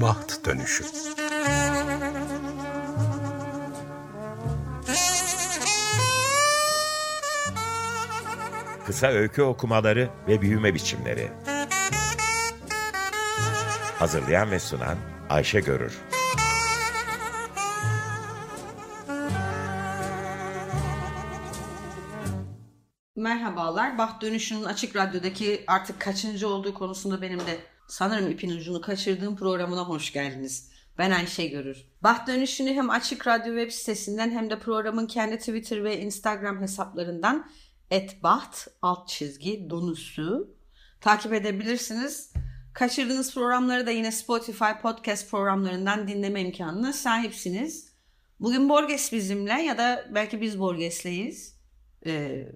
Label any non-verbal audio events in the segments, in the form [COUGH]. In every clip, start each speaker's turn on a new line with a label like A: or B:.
A: Baht Dönüşü
B: Kısa öykü okumaları ve büyüme biçimleri. Hazırlayan ve sunan Ayşe Görür.
C: Merhabalar. Baht Dönüşü'nün Açık Radyo'daki artık kaçıncı olduğu konusunda benim de sanırım ipin ucunu kaçırdığım programına hoş geldiniz. Ben Ayşe Görür. Baht Dönüşü'nü hem Açık Radyo web sitesinden hem de programın kendi Twitter ve Instagram hesaplarından etbaht alt çizgi donusu takip edebilirsiniz. Kaçırdığınız programları da yine Spotify podcast programlarından dinleme imkanına sahipsiniz. Bugün Borges bizimle ya da belki biz Borges'leyiz. Ee,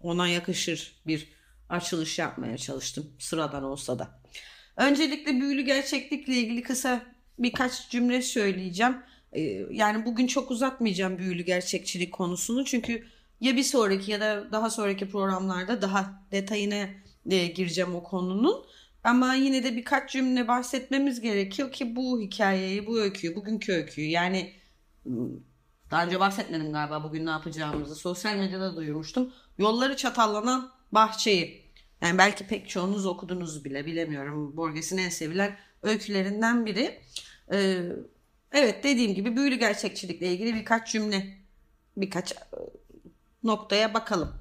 C: ona yakışır bir açılış yapmaya çalıştım sıradan olsa da. Öncelikle büyülü gerçeklikle ilgili kısa birkaç cümle söyleyeceğim. Ee, yani bugün çok uzatmayacağım büyülü gerçekçilik konusunu çünkü ya bir sonraki ya da daha sonraki programlarda daha detayına e, gireceğim o konunun. Ama yine de birkaç cümle bahsetmemiz gerekiyor ki bu hikayeyi, bu öyküyü, bugünkü öyküyü yani daha önce bahsetmedim galiba bugün ne yapacağımızı. Sosyal medyada duyurmuştum. Yolları çatallanan bahçeyi. Yani belki pek çoğunuz okudunuz bile bilemiyorum. Borges'in en sevilen öykülerinden biri. Ee, evet dediğim gibi büyülü gerçekçilikle ilgili birkaç cümle, birkaç noktaya bakalım.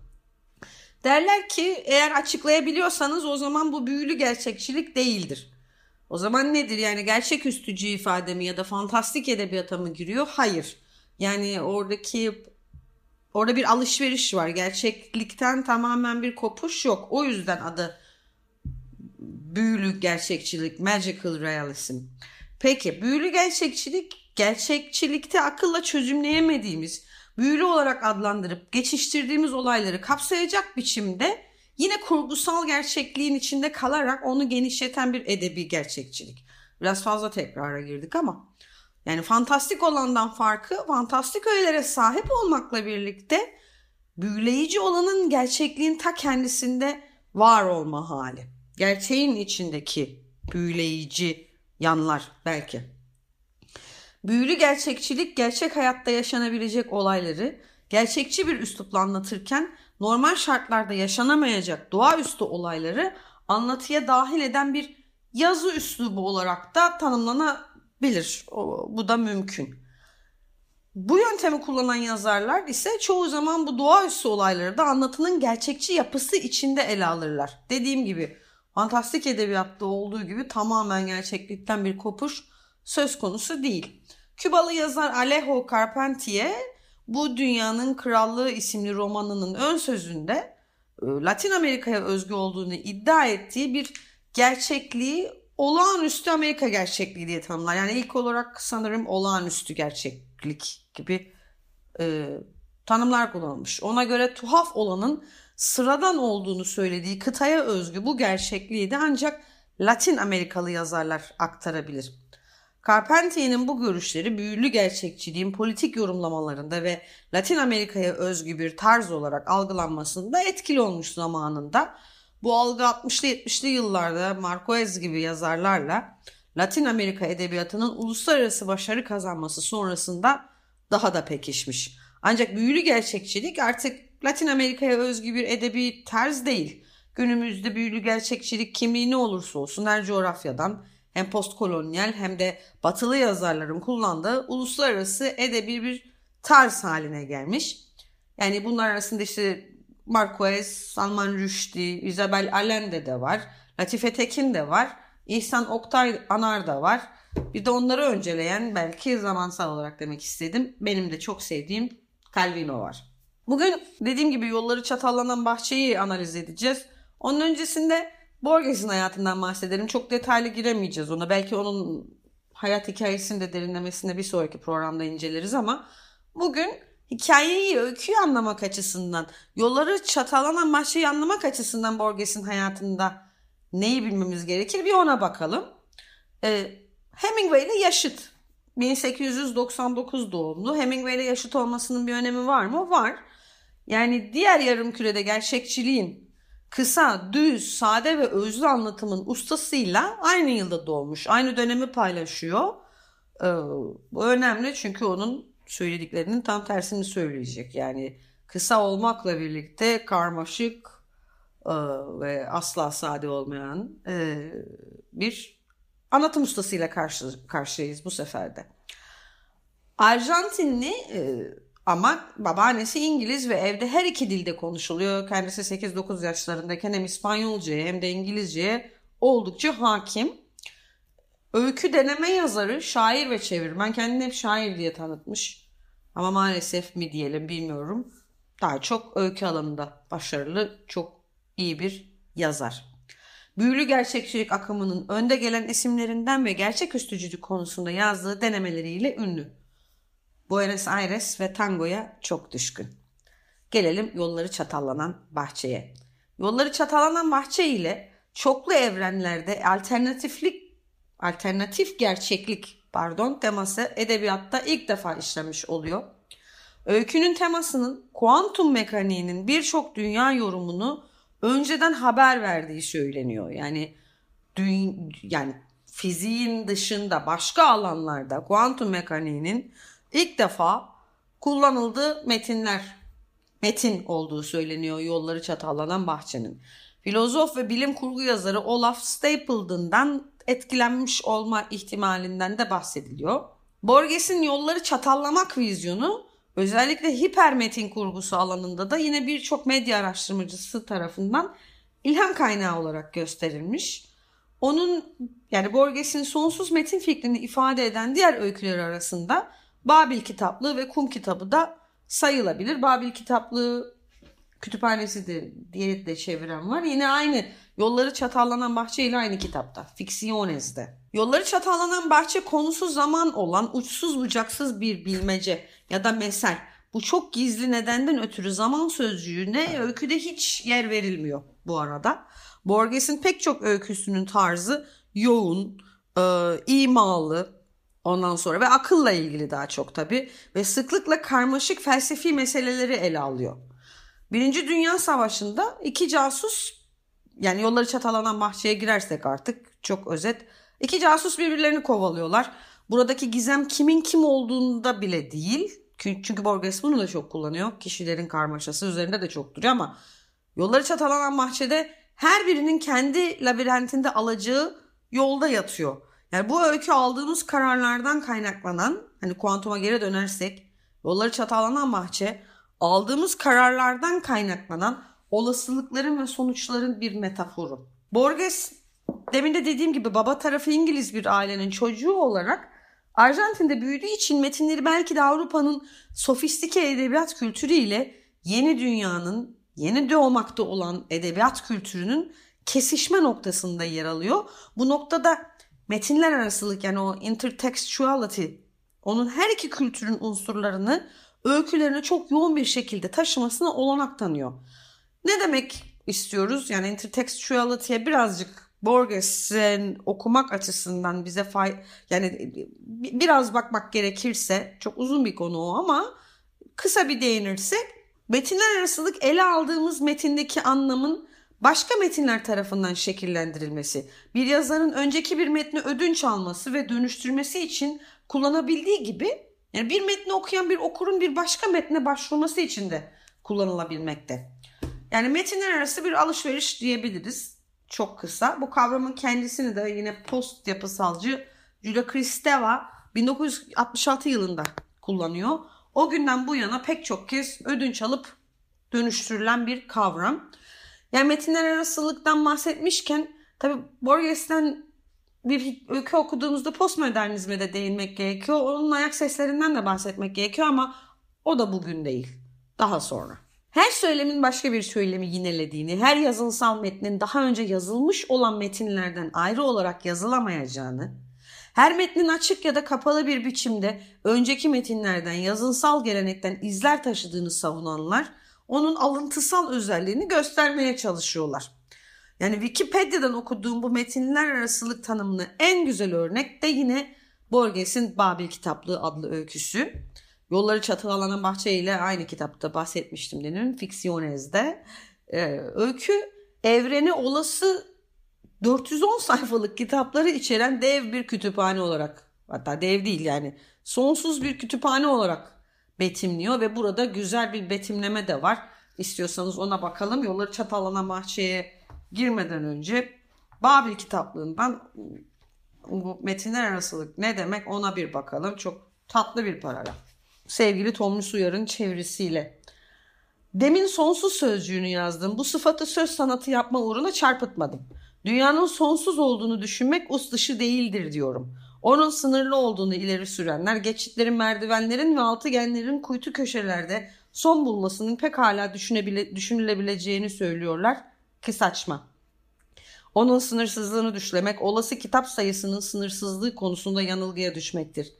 C: Derler ki eğer açıklayabiliyorsanız o zaman bu büyülü gerçekçilik değildir. O zaman nedir yani gerçeküstücü ifade mi ya da fantastik edebiyata mı giriyor? Hayır. Yani oradaki orada bir alışveriş var. Gerçeklikten tamamen bir kopuş yok. O yüzden adı büyülü gerçekçilik, magical realism. Peki büyülü gerçekçilik gerçekçilikte akılla çözümleyemediğimiz, büyülü olarak adlandırıp geçiştirdiğimiz olayları kapsayacak biçimde yine kurgusal gerçekliğin içinde kalarak onu genişleten bir edebi gerçekçilik. Biraz fazla tekrara girdik ama yani fantastik olandan farkı fantastik öğelere sahip olmakla birlikte büyüleyici olanın gerçekliğin ta kendisinde var olma hali. Gerçeğin içindeki büyüleyici yanlar belki. Büyülü gerçekçilik gerçek hayatta yaşanabilecek olayları gerçekçi bir üslupla anlatırken normal şartlarda yaşanamayacak doğaüstü olayları anlatıya dahil eden bir yazı üslubu olarak da tanımlanabilir. O, bu da mümkün. Bu yöntemi kullanan yazarlar ise çoğu zaman bu doğaüstü olayları da anlatının gerçekçi yapısı içinde ele alırlar. Dediğim gibi fantastik edebiyatta olduğu gibi tamamen gerçeklikten bir kopuş söz konusu değil. Kübalı yazar Alejo Carpentier bu Dünyanın Krallığı isimli romanının ön sözünde Latin Amerika'ya özgü olduğunu iddia ettiği bir gerçekliği olağanüstü Amerika gerçekliği diye tanımlar. Yani ilk olarak sanırım olağanüstü gerçeklik gibi e, tanımlar kullanılmış. Ona göre tuhaf olanın sıradan olduğunu söylediği kıtaya özgü bu gerçekliği de ancak Latin Amerikalı yazarlar aktarabilir. Carpentier'in bu görüşleri büyülü gerçekçiliğin politik yorumlamalarında ve Latin Amerika'ya özgü bir tarz olarak algılanmasında etkili olmuş zamanında. Bu algı 60'lı 70'li yıllarda Marquez gibi yazarlarla Latin Amerika edebiyatının uluslararası başarı kazanması sonrasında daha da pekişmiş. Ancak büyülü gerçekçilik artık Latin Amerika'ya özgü bir edebi tarz değil. Günümüzde büyülü gerçekçilik kimliği ne olursa olsun her coğrafyadan hem postkolonyal hem de batılı yazarların kullandığı uluslararası edebi bir tarz haline gelmiş. Yani bunlar arasında işte Marquez, Salman Rushdie, Isabel Allende de var. Latife Tekin de var. İhsan Oktay Anar da var. Bir de onları önceleyen belki zamansal olarak demek istedim. Benim de çok sevdiğim Calvino var. Bugün dediğim gibi yolları çatallanan bahçeyi analiz edeceğiz. Onun öncesinde Borges'in hayatından bahsedelim. Çok detaylı giremeyeceğiz ona. Belki onun hayat hikayesini de derinlemesine bir sonraki programda inceleriz ama bugün hikayeyi, öyküyü anlamak açısından, yolları çatalanan bahçeyi anlamak açısından Borges'in hayatında neyi bilmemiz gerekir bir ona bakalım. Ee, Hemingway ile yaşıt. 1899 doğumlu. Hemingway ile yaşıt olmasının bir önemi var mı? Var. Yani diğer yarım kürede gerçekçiliğin kısa, düz, sade ve özlü anlatımın ustasıyla aynı yılda doğmuş. Aynı dönemi paylaşıyor. Ee, bu önemli çünkü onun söylediklerinin tam tersini söyleyecek. Yani kısa olmakla birlikte karmaşık e, ve asla sade olmayan e, bir anlatım ustasıyla karşı, karşıyayız bu seferde. Arjantinli e, ama babaannesi İngiliz ve evde her iki dilde konuşuluyor. Kendisi 8-9 yaşlarındayken hem İspanyolcaya hem de İngilizceye oldukça hakim. Öykü deneme yazarı, şair ve çevirmen. Kendini hep şair diye tanıtmış. Ama maalesef mi diyelim bilmiyorum. Daha çok öykü alanında başarılı, çok iyi bir yazar. Büyülü gerçekçilik akımının önde gelen isimlerinden ve gerçeküstücülük konusunda yazdığı denemeleriyle ünlü. Buenos Aires ve tangoya çok düşkün. Gelelim yolları çatallanan bahçeye. Yolları çatallanan bahçe ile çoklu evrenlerde alternatiflik alternatif gerçeklik pardon teması edebiyatta ilk defa işlemiş oluyor. Öykünün temasının kuantum mekaniğinin birçok dünya yorumunu önceden haber verdiği söyleniyor. Yani dü- yani fiziğin dışında başka alanlarda kuantum mekaniğinin ilk defa kullanıldığı metinler metin olduğu söyleniyor yolları çatallanan bahçenin. Filozof ve bilim kurgu yazarı Olaf Stapledon'dan etkilenmiş olma ihtimalinden de bahsediliyor. Borges'in yolları çatallamak vizyonu özellikle hipermetin kurgusu alanında da yine birçok medya araştırmacısı tarafından ilham kaynağı olarak gösterilmiş. Onun yani Borges'in sonsuz metin fikrini ifade eden diğer öyküleri arasında Babil kitaplığı ve Kum kitabı da sayılabilir. Babil kitaplığı kütüphanesi de diye de çeviren var. Yine aynı Yolları Çatallanan Bahçe ile aynı kitapta. Fictiones'de. Yolları Çatallanan Bahçe konusu zaman olan uçsuz bucaksız bir bilmece ya da mesel. Bu çok gizli nedenden ötürü zaman sözcüğüne öyküde hiç yer verilmiyor bu arada. Borges'in pek çok öyküsünün tarzı yoğun, e, imalı, ondan sonra ve akılla ilgili daha çok tabii ve sıklıkla karmaşık felsefi meseleleri ele alıyor. Birinci Dünya Savaşı'nda iki casus yani yolları çatalanan bahçeye girersek artık çok özet. iki casus birbirlerini kovalıyorlar. Buradaki gizem kimin kim olduğunda bile değil. Çünkü Borges bunu da çok kullanıyor. Kişilerin karmaşası üzerinde de çok duruyor ama yolları çatalanan bahçede her birinin kendi labirentinde alacağı yolda yatıyor. Yani bu öykü aldığımız kararlardan kaynaklanan hani kuantuma geri dönersek yolları çatalanan bahçe aldığımız kararlardan kaynaklanan olasılıkların ve sonuçların bir metaforu. Borges demin de dediğim gibi baba tarafı İngiliz bir ailenin çocuğu olarak Arjantin'de büyüdüğü için metinleri belki de Avrupa'nın sofistike edebiyat kültürüyle yeni dünyanın yeni doğmakta olan edebiyat kültürünün kesişme noktasında yer alıyor. Bu noktada metinler arasılık yani o intertextuality onun her iki kültürün unsurlarını öykülerine çok yoğun bir şekilde taşımasına olanak tanıyor. Ne demek istiyoruz? Yani intertextuality'ye birazcık Borges'in okumak açısından bize fay yani biraz bakmak gerekirse çok uzun bir konu o ama kısa bir değinirsek metinler arasılık ele aldığımız metindeki anlamın başka metinler tarafından şekillendirilmesi, bir yazarın önceki bir metni ödünç alması ve dönüştürmesi için kullanabildiği gibi yani bir metni okuyan bir okurun bir başka metne başvurması için de kullanılabilmekte. Yani metinler arası bir alışveriş diyebiliriz. Çok kısa. Bu kavramın kendisini de yine post yapısalcı Julia Kristeva 1966 yılında kullanıyor. O günden bu yana pek çok kez ödünç alıp dönüştürülen bir kavram. Yani metinler arasılıktan bahsetmişken tabi Borges'ten bir öykü okuduğumuzda postmodernizme de değinmek gerekiyor. Onun ayak seslerinden de bahsetmek gerekiyor ama o da bugün değil. Daha sonra. Her söylemin başka bir söylemi yinelediğini, her yazınsal metnin daha önce yazılmış olan metinlerden ayrı olarak yazılamayacağını, her metnin açık ya da kapalı bir biçimde önceki metinlerden, yazınsal gelenekten izler taşıdığını savunanlar onun alıntısal özelliğini göstermeye çalışıyorlar. Yani Wikipedia'dan okuduğum bu metinler arasılık tanımını en güzel örnek de yine Borges'in Babil Kitaplığı adlı öyküsü. Yolları çatılanan bahçe ile aynı kitapta bahsetmiştim demin Fictiones'de. Ee, öykü evreni olası 410 sayfalık kitapları içeren dev bir kütüphane olarak hatta dev değil yani sonsuz bir kütüphane olarak betimliyor ve burada güzel bir betimleme de var. İstiyorsanız ona bakalım. Yolları Çatalanan Bahçe'ye girmeden önce Babil kitaplığından bu metinler arasılık ne demek ona bir bakalım. Çok tatlı bir paragraf. Sevgili Tomris Uyar'ın çevirisiyle. Demin sonsuz sözcüğünü yazdım. Bu sıfatı söz sanatı yapma uğruna çarpıtmadım. Dünyanın sonsuz olduğunu düşünmek us dışı değildir diyorum. Onun sınırlı olduğunu ileri sürenler geçitlerin, merdivenlerin ve altıgenlerin kuytu köşelerde son bulmasının pek hala düşünülebileceğini söylüyorlar ki saçma. Onun sınırsızlığını düşlemek olası kitap sayısının sınırsızlığı konusunda yanılgıya düşmektir.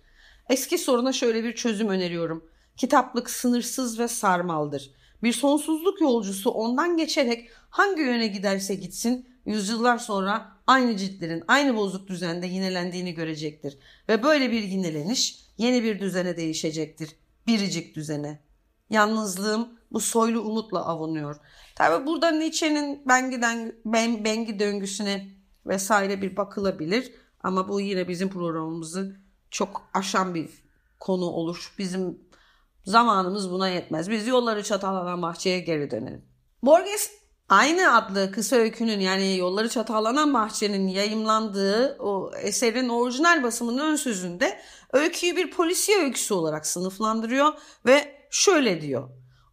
C: Eski soruna şöyle bir çözüm öneriyorum. Kitaplık sınırsız ve sarmaldır. Bir sonsuzluk yolcusu ondan geçerek hangi yöne giderse gitsin yüzyıllar sonra aynı ciltlerin aynı bozuk düzende yinelendiğini görecektir. Ve böyle bir yineleniş yeni bir düzene değişecektir. Biricik düzene. Yalnızlığım bu soylu umutla avunuyor. Tabi burada Nietzsche'nin bengi, ben, bengi döngüsüne vesaire bir bakılabilir. Ama bu yine bizim programımızı çok aşan bir konu olur. Bizim zamanımız buna yetmez. Biz yolları çatalanan bahçeye geri dönelim. Borges aynı adlı kısa öykünün yani yolları çatallanan bahçenin yayımlandığı o eserin orijinal basımının ön sözünde öyküyü bir polisiye öyküsü olarak sınıflandırıyor ve şöyle diyor.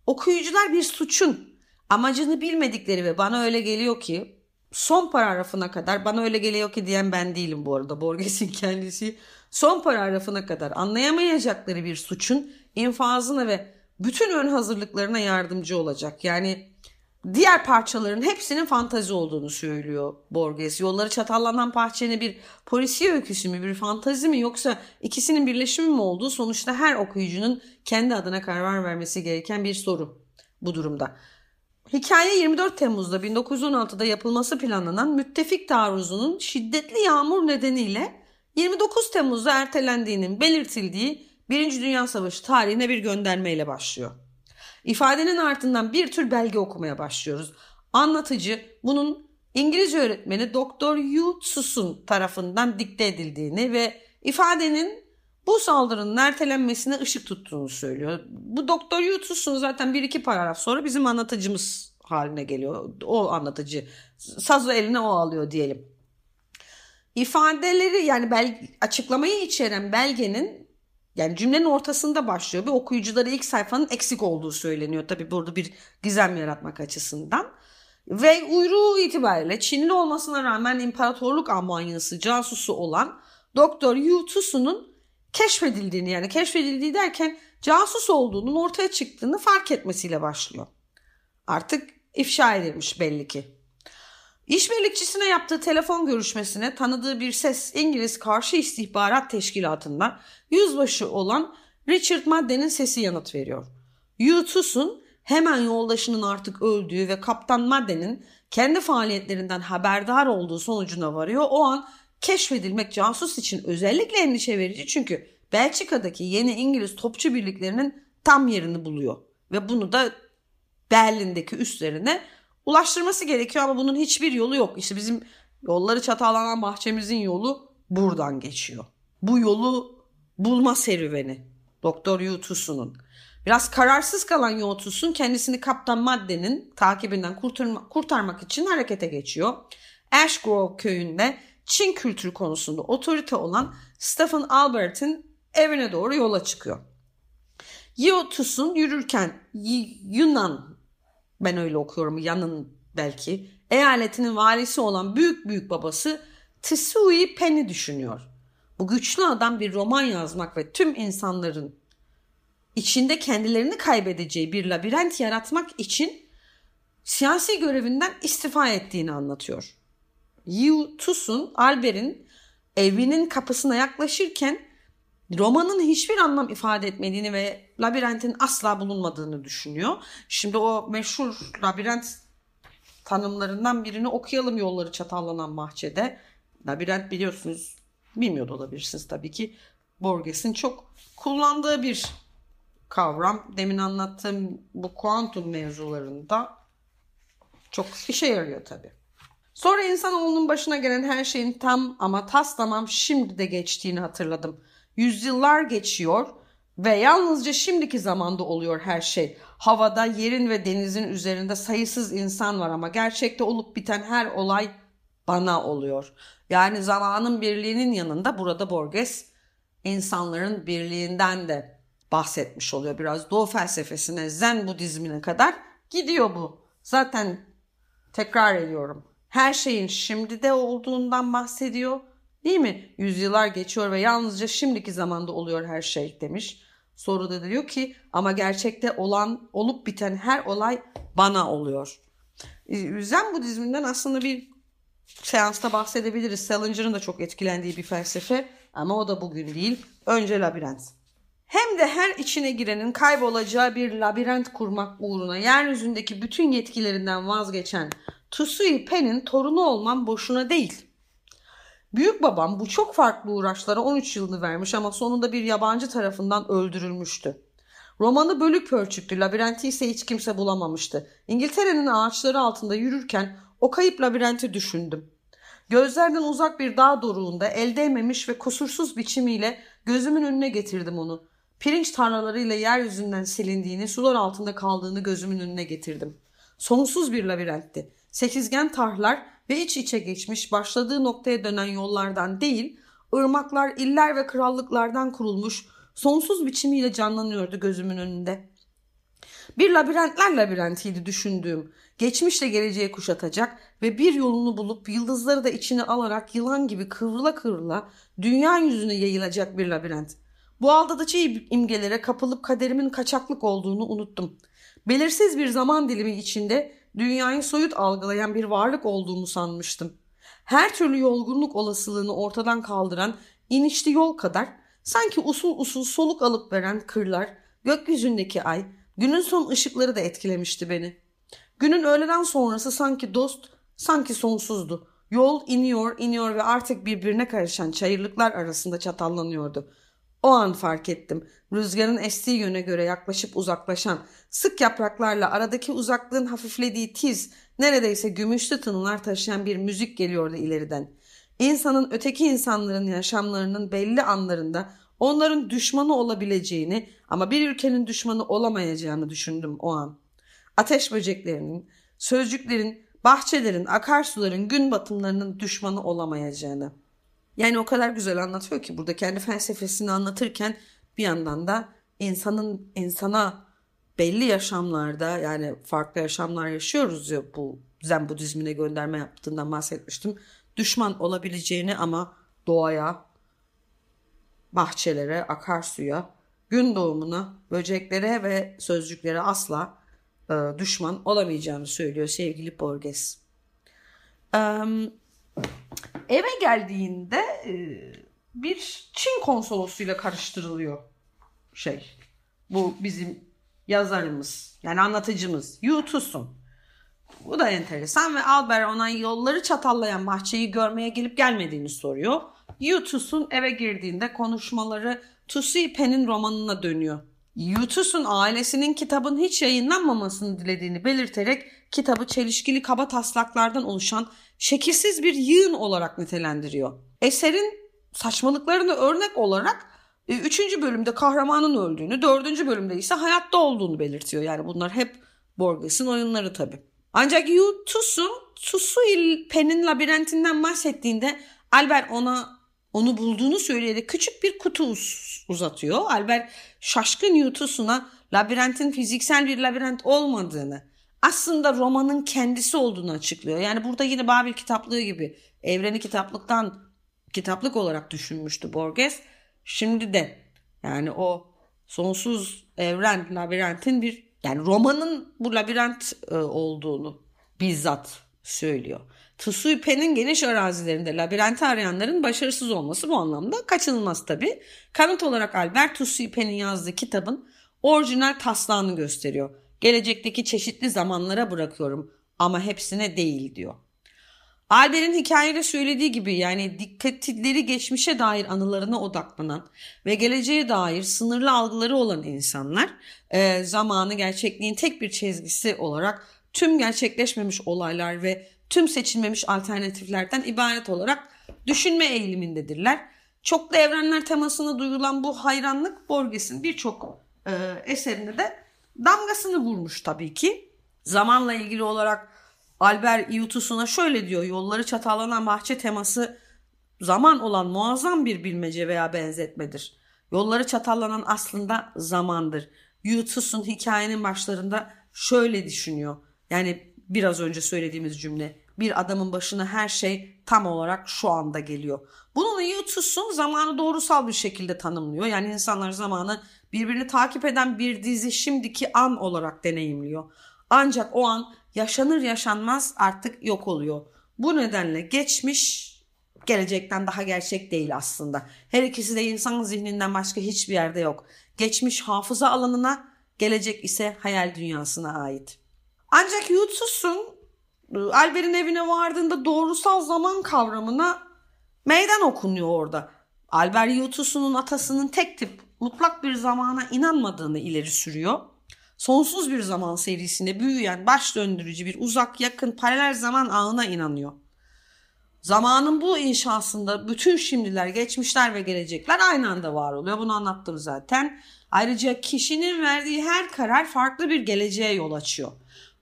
C: Okuyucular bir suçun amacını bilmedikleri ve bana öyle geliyor ki son paragrafına kadar bana öyle geliyor ki diyen ben değilim bu arada Borges'in [LAUGHS] kendisi son paragrafına kadar anlayamayacakları bir suçun infazına ve bütün ön hazırlıklarına yardımcı olacak. Yani diğer parçaların hepsinin fantazi olduğunu söylüyor Borges. Yolları çatallanan bahçenin bir polisiye öyküsü mü, bir fantazi mi yoksa ikisinin birleşimi mi olduğu sonuçta her okuyucunun kendi adına karar vermesi gereken bir soru bu durumda. Hikaye 24 Temmuz'da 1916'da yapılması planlanan müttefik taarruzunun şiddetli yağmur nedeniyle 29 Temmuz'da ertelendiğinin belirtildiği Birinci Dünya Savaşı tarihine bir göndermeyle başlıyor. İfadenin ardından bir tür belge okumaya başlıyoruz. Anlatıcı bunun İngilizce öğretmeni Doktor Yu Tsusun tarafından dikte edildiğini ve ifadenin bu saldırının ertelenmesine ışık tuttuğunu söylüyor. Bu Doktor Yu Tsusun zaten bir iki paragraf sonra bizim anlatıcımız haline geliyor. O anlatıcı. Sazı eline o alıyor diyelim. İfadeleri yani bel, açıklamayı içeren belgenin yani cümlenin ortasında başlıyor ve okuyuculara ilk sayfanın eksik olduğu söyleniyor. Tabi burada bir gizem yaratmak açısından. Ve uyruğu itibariyle Çinli olmasına rağmen imparatorluk Almanyası casusu olan Doktor Yu Tusu'nun keşfedildiğini yani keşfedildiği derken casus olduğunun ortaya çıktığını fark etmesiyle başlıyor. Artık ifşa edilmiş belli ki. İşbirlikçisine yaptığı telefon görüşmesine tanıdığı bir ses İngiliz Karşı İstihbarat Teşkilatı'ndan yüzbaşı olan Richard Madden'in sesi yanıt veriyor. Yutus'un hemen yoldaşının artık öldüğü ve Kaptan Madden'in kendi faaliyetlerinden haberdar olduğu sonucuna varıyor. O an keşfedilmek casus için özellikle endişe verici çünkü Belçika'daki yeni İngiliz topçu birliklerinin tam yerini buluyor. Ve bunu da Berlin'deki üstlerine ulaştırması gerekiyor ama bunun hiçbir yolu yok. İşte bizim yolları çatalanan bahçemizin yolu buradan geçiyor. Bu yolu bulma serüveni Doktor Yutusu'nun. Biraz kararsız kalan Yutusun kendisini Kaptan Madde'nin takibinden kurtarma, kurtarmak için harekete geçiyor. Ashgrove köyünde Çin kültürü konusunda otorite olan Stephen Albert'in evine doğru yola çıkıyor. Yutusun yürürken Yunan ben öyle okuyorum yanın belki eyaletinin valisi olan büyük büyük babası Tsui Pen'i düşünüyor. Bu güçlü adam bir roman yazmak ve tüm insanların içinde kendilerini kaybedeceği bir labirent yaratmak için siyasi görevinden istifa ettiğini anlatıyor. Yu Tusun, Albert'in evinin kapısına yaklaşırken romanın hiçbir anlam ifade etmediğini ve labirentin asla bulunmadığını düşünüyor. Şimdi o meşhur labirent tanımlarından birini okuyalım yolları çatallanan bahçede. Labirent biliyorsunuz bilmiyor da olabilirsiniz tabii ki. Borges'in çok kullandığı bir kavram. Demin anlattığım bu kuantum mevzularında Çok işe yarıyor tabii. Sonra insanoğlunun başına gelen her şeyin tam ama tas tamam şimdi de geçtiğini hatırladım. Yüzyıllar geçiyor ve yalnızca şimdiki zamanda oluyor her şey. Havada, yerin ve denizin üzerinde sayısız insan var ama gerçekte olup biten her olay bana oluyor. Yani zamanın birliğinin yanında burada Borges insanların birliğinden de bahsetmiş oluyor. Biraz doğu felsefesine, zen budizmine kadar gidiyor bu. Zaten tekrar ediyorum. Her şeyin şimdi de olduğundan bahsediyor. Değil mi? Yüzyıllar geçiyor ve yalnızca şimdiki zamanda oluyor her şey demiş. Soruda da diyor ki ama gerçekte olan olup biten her olay bana oluyor. Ee, Zen Budizminden aslında bir seansta bahsedebiliriz. Salinger'ın da çok etkilendiği bir felsefe ama o da bugün değil. Önce labirent. Hem de her içine girenin kaybolacağı bir labirent kurmak uğruna yeryüzündeki bütün yetkilerinden vazgeçen Tusui Pen'in torunu olmam boşuna değil. Büyük babam bu çok farklı uğraşlara 13 yılını vermiş ama sonunda bir yabancı tarafından öldürülmüştü. Romanı bölük pörçüktü, labirenti ise hiç kimse bulamamıştı. İngiltere'nin ağaçları altında yürürken o kayıp labirenti düşündüm. Gözlerden uzak bir dağ doruğunda el değmemiş ve kusursuz biçimiyle gözümün önüne getirdim onu. Pirinç tarlalarıyla yeryüzünden silindiğini, sular altında kaldığını gözümün önüne getirdim. Sonsuz bir labirentti. Sekizgen tarhlar ve iç içe geçmiş başladığı noktaya dönen yollardan değil, ırmaklar, iller ve krallıklardan kurulmuş sonsuz biçimiyle canlanıyordu gözümün önünde. Bir labirentler labirentiydi düşündüğüm. Geçmişle geleceğe kuşatacak ve bir yolunu bulup yıldızları da içine alarak yılan gibi kıvrıla kıvrıla dünya yüzüne yayılacak bir labirent. Bu aldatıcı imgelere kapılıp kaderimin kaçaklık olduğunu unuttum. Belirsiz bir zaman dilimi içinde dünyayı soyut algılayan bir varlık olduğumu sanmıştım. Her türlü yolgunluk olasılığını ortadan kaldıran inişli yol kadar sanki usul usul soluk alıp veren kırlar, gökyüzündeki ay, günün son ışıkları da etkilemişti beni. Günün öğleden sonrası sanki dost, sanki sonsuzdu. Yol iniyor, iniyor ve artık birbirine karışan çayırlıklar arasında çatallanıyordu. O an fark ettim. Rüzgarın estiği yöne göre yaklaşıp uzaklaşan, sık yapraklarla aradaki uzaklığın hafiflediği tiz, neredeyse gümüşlü tınılar taşıyan bir müzik geliyordu ileriden. İnsanın öteki insanların yaşamlarının belli anlarında onların düşmanı olabileceğini ama bir ülkenin düşmanı olamayacağını düşündüm o an. Ateş böceklerinin, sözcüklerin, bahçelerin, akarsuların, gün batımlarının düşmanı olamayacağını. Yani o kadar güzel anlatıyor ki burada kendi felsefesini anlatırken bir yandan da insanın insana belli yaşamlarda yani farklı yaşamlar yaşıyoruz ya bu Zen Budizmine gönderme yaptığından bahsetmiştim. Düşman olabileceğini ama doğaya, bahçelere, akarsuya, gün doğumuna, böceklere ve sözcüklere asla e, düşman olamayacağını söylüyor sevgili Borges. Um, eve geldiğinde e, bir Çin konsolosuyla karıştırılıyor şey. Bu bizim yazarımız yani anlatıcımız Yu Tusun. Bu da enteresan ve Albert ona yolları çatallayan bahçeyi görmeye gelip gelmediğini soruyor. Yu Tusun eve girdiğinde konuşmaları Tusi Pen'in romanına dönüyor. Yu Tusun ailesinin kitabın hiç yayınlanmamasını dilediğini belirterek kitabı çelişkili kaba taslaklardan oluşan şekilsiz bir yığın olarak nitelendiriyor. Eserin saçmalıklarını örnek olarak 3. bölümde kahramanın öldüğünü, 4. bölümde ise hayatta olduğunu belirtiyor. Yani bunlar hep Borges'in oyunları tabii. Ancak Yu Tusun, Tusuil Pen'in labirentinden bahsettiğinde Albert ona onu bulduğunu söyleyerek küçük bir kutu uzatıyor. Albert şaşkın Yu Tusun'a labirentin fiziksel bir labirent olmadığını, aslında romanın kendisi olduğunu açıklıyor. Yani burada yine Babil kitaplığı gibi evreni kitaplıktan kitaplık olarak düşünmüştü Borges. Şimdi de yani o sonsuz evren labirentin bir yani romanın bu labirent e, olduğunu bizzat söylüyor. Tsusui Pen'in geniş arazilerinde labirenti arayanların başarısız olması bu anlamda kaçınılmaz tabi. Kanıt olarak Albert Tsusui Pen'in yazdığı kitabın orijinal taslağını gösteriyor. Gelecekteki çeşitli zamanlara bırakıyorum ama hepsine değil diyor. Albert'in hikayede söylediği gibi yani dikkatleri geçmişe dair anılarına odaklanan ve geleceğe dair sınırlı algıları olan insanlar e, zamanı gerçekliğin tek bir çizgisi olarak tüm gerçekleşmemiş olaylar ve tüm seçilmemiş alternatiflerden ibaret olarak düşünme eğilimindedirler. Çoklu evrenler temasına duyulan bu hayranlık Borges'in birçok e, eserinde de damgasını vurmuş tabii ki. Zamanla ilgili olarak Albert Iutus'una şöyle diyor. Yolları çatallanan bahçe teması zaman olan muazzam bir bilmece veya benzetmedir. Yolları çatallanan aslında zamandır. Iutus'un hikayenin başlarında şöyle düşünüyor. Yani biraz önce söylediğimiz cümle. Bir adamın başına her şey tam olarak şu anda geliyor. Bunun Iutus'un zamanı doğrusal bir şekilde tanımlıyor. Yani insanlar zamanı birbirini takip eden bir dizi şimdiki an olarak deneyimliyor. Ancak o an yaşanır yaşanmaz artık yok oluyor. Bu nedenle geçmiş gelecekten daha gerçek değil aslında. Her ikisi de insan zihninden başka hiçbir yerde yok. Geçmiş hafıza alanına, gelecek ise hayal dünyasına ait. Ancak Yutus'un Albert'in evine vardığında doğrusal zaman kavramına meydan okunuyor orada. Albert Yutus'un atasının tek tip mutlak bir zamana inanmadığını ileri sürüyor. Sonsuz bir zaman serisinde büyüyen baş döndürücü bir uzak yakın paralel zaman ağına inanıyor. Zamanın bu inşasında bütün şimdiler, geçmişler ve gelecekler aynı anda var oluyor. Bunu anlattım zaten. Ayrıca kişinin verdiği her karar farklı bir geleceğe yol açıyor.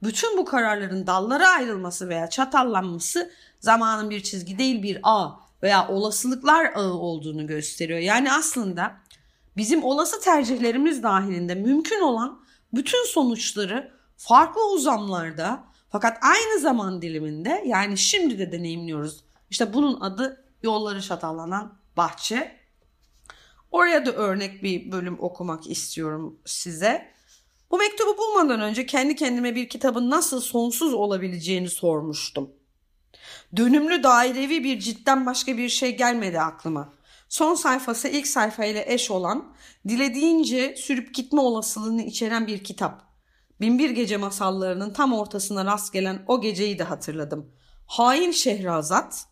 C: Bütün bu kararların dallara ayrılması veya çatallanması zamanın bir çizgi değil bir ağ veya olasılıklar ağı olduğunu gösteriyor. Yani aslında bizim olası tercihlerimiz dahilinde mümkün olan bütün sonuçları farklı uzamlarda fakat aynı zaman diliminde yani şimdi de deneyimliyoruz. İşte bunun adı yolları şatallanan bahçe. Oraya da örnek bir bölüm okumak istiyorum size. Bu mektubu bulmadan önce kendi kendime bir kitabın nasıl sonsuz olabileceğini sormuştum. Dönümlü dairevi bir cidden başka bir şey gelmedi aklıma. Son sayfası ilk sayfayla eş olan, dilediğince sürüp gitme olasılığını içeren bir kitap. Binbir Gece masallarının tam ortasına rast gelen o geceyi de hatırladım. Hain Şehrazat,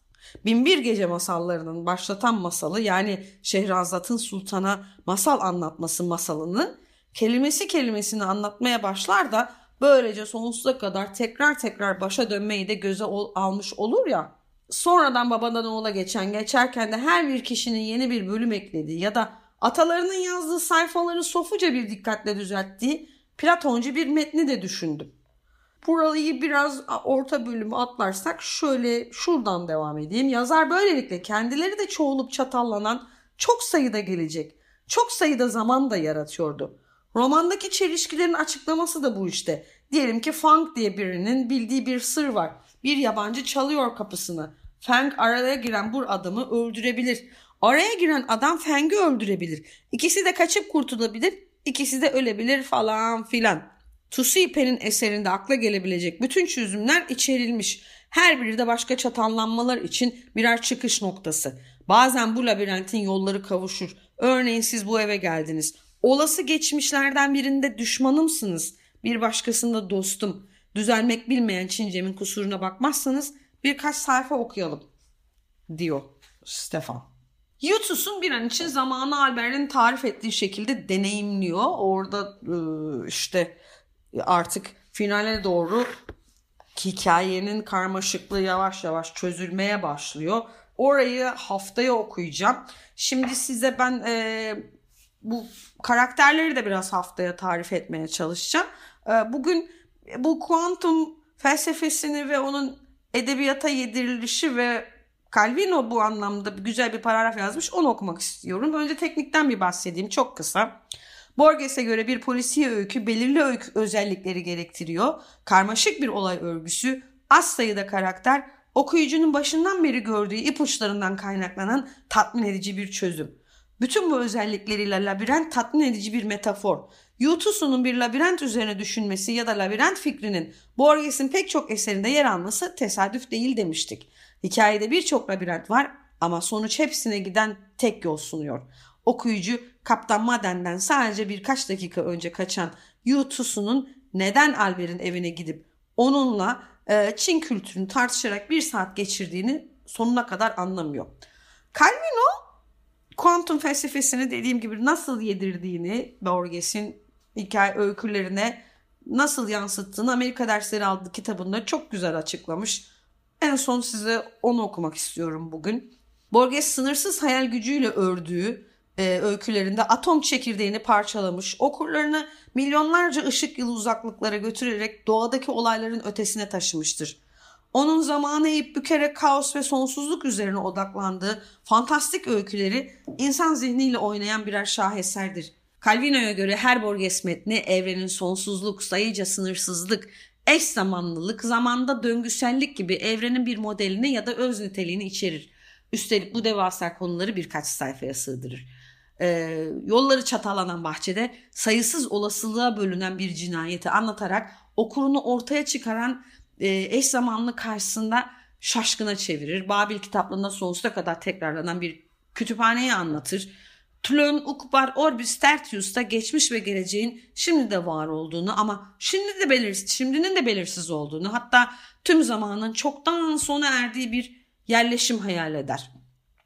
C: Binbir Gece masallarının başlatan masalı yani Şehrazat'ın sultana masal anlatması masalını kelimesi kelimesini anlatmaya başlar da böylece sonsuza kadar tekrar tekrar başa dönmeyi de göze almış olur ya. Sonradan babadan oğula geçen geçerken de her bir kişinin yeni bir bölüm eklediği ya da atalarının yazdığı sayfaları sofuca bir dikkatle düzelttiği Platoncu bir metni de düşündüm. Burayı biraz orta bölümü atlarsak şöyle şuradan devam edeyim. Yazar böylelikle kendileri de çoğulup çatallanan çok sayıda gelecek, çok sayıda zaman da yaratıyordu. Romandaki çelişkilerin açıklaması da bu işte. Diyelim ki Funk diye birinin bildiği bir sır var. Bir yabancı çalıyor kapısını. Fang araya giren bu adamı öldürebilir. Araya giren adam Fang'i öldürebilir. İkisi de kaçıp kurtulabilir. İkisi de ölebilir falan filan. Tusipe'nin eserinde akla gelebilecek bütün çözümler içerilmiş. Her biri de başka çatallanmalar için birer çıkış noktası. Bazen bu labirentin yolları kavuşur. Örneğin siz bu eve geldiniz. Olası geçmişlerden birinde düşmanımsınız. Bir başkasında dostum. Düzelmek bilmeyen Çincemin kusuruna bakmazsanız birkaç sayfa okuyalım diyor Stefan. Yutus'un bir an için zamanı Albert'in tarif ettiği şekilde deneyimliyor. Orada işte artık finale doğru hikayenin karmaşıklığı yavaş yavaş çözülmeye başlıyor. Orayı haftaya okuyacağım. Şimdi size ben e, bu karakterleri de biraz haftaya tarif etmeye çalışacağım. E, bugün bu kuantum felsefesini ve onun edebiyata yedirilişi ve Calvino bu anlamda güzel bir paragraf yazmış. Onu okumak istiyorum. Önce teknikten bir bahsedeyim çok kısa. Borges'e göre bir polisiye öykü belirli öykü özellikleri gerektiriyor. Karmaşık bir olay örgüsü, az sayıda karakter, okuyucunun başından beri gördüğü ipuçlarından kaynaklanan tatmin edici bir çözüm. Bütün bu özellikleriyle labirent tatmin edici bir metafor. Yutusu'nun bir labirent üzerine düşünmesi ya da labirent fikrinin Borges'in pek çok eserinde yer alması tesadüf değil demiştik. Hikayede birçok labirent var ama sonuç hepsine giden tek yol sunuyor. Okuyucu Kaptan Maden'den sadece birkaç dakika önce kaçan Yutusu'nun neden Albert'in evine gidip onunla e, Çin kültürünü tartışarak bir saat geçirdiğini sonuna kadar anlamıyor. Calvino kuantum felsefesini dediğim gibi nasıl yedirdiğini Borges'in hikaye öykülerine nasıl yansıttığını Amerika Dersleri adlı kitabında çok güzel açıklamış. En son size onu okumak istiyorum bugün. Borges sınırsız hayal gücüyle ördüğü e, öykülerinde atom çekirdeğini parçalamış, okurlarını milyonlarca ışık yılı uzaklıklara götürerek doğadaki olayların ötesine taşımıştır. Onun zamanı eğip bükerek kaos ve sonsuzluk üzerine odaklandığı fantastik öyküleri insan zihniyle oynayan birer şaheserdir. Calvino'ya göre her Borges metni evrenin sonsuzluk, sayıca sınırsızlık, eş zamanlılık, zamanda döngüsellik gibi evrenin bir modelini ya da öz niteliğini içerir. Üstelik bu devasa konuları birkaç sayfaya sığdırır. Ee, yolları çatalanan bahçede sayısız olasılığa bölünen bir cinayeti anlatarak okurunu ortaya çıkaran eş zamanlı karşısında şaşkına çevirir. Babil kitaplığında sonsuza kadar tekrarlanan bir kütüphaneyi anlatır. Tlön Ukbar Orbis Tertius'ta geçmiş ve geleceğin şimdi de var olduğunu ama şimdi de belirsiz, şimdinin de belirsiz olduğunu hatta tüm zamanın çoktan sona erdiği bir yerleşim hayal eder.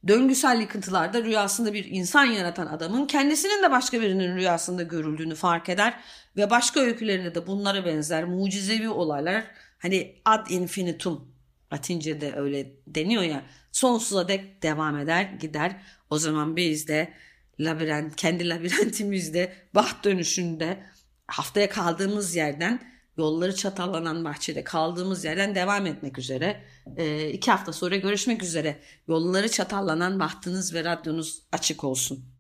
C: Döngüsel yıkıntılarda rüyasında bir insan yaratan adamın kendisinin de başka birinin rüyasında görüldüğünü fark eder ve başka öykülerinde de bunlara benzer mucizevi olaylar hani ad infinitum Latince'de öyle deniyor ya sonsuza dek devam eder gider. O zaman biz de labirent, kendi labirentimizde baht dönüşünde haftaya kaldığımız yerden yolları çatallanan bahçede kaldığımız yerden devam etmek üzere. E, iki hafta sonra görüşmek üzere. Yolları çatallanan bahtınız ve radyonuz açık olsun.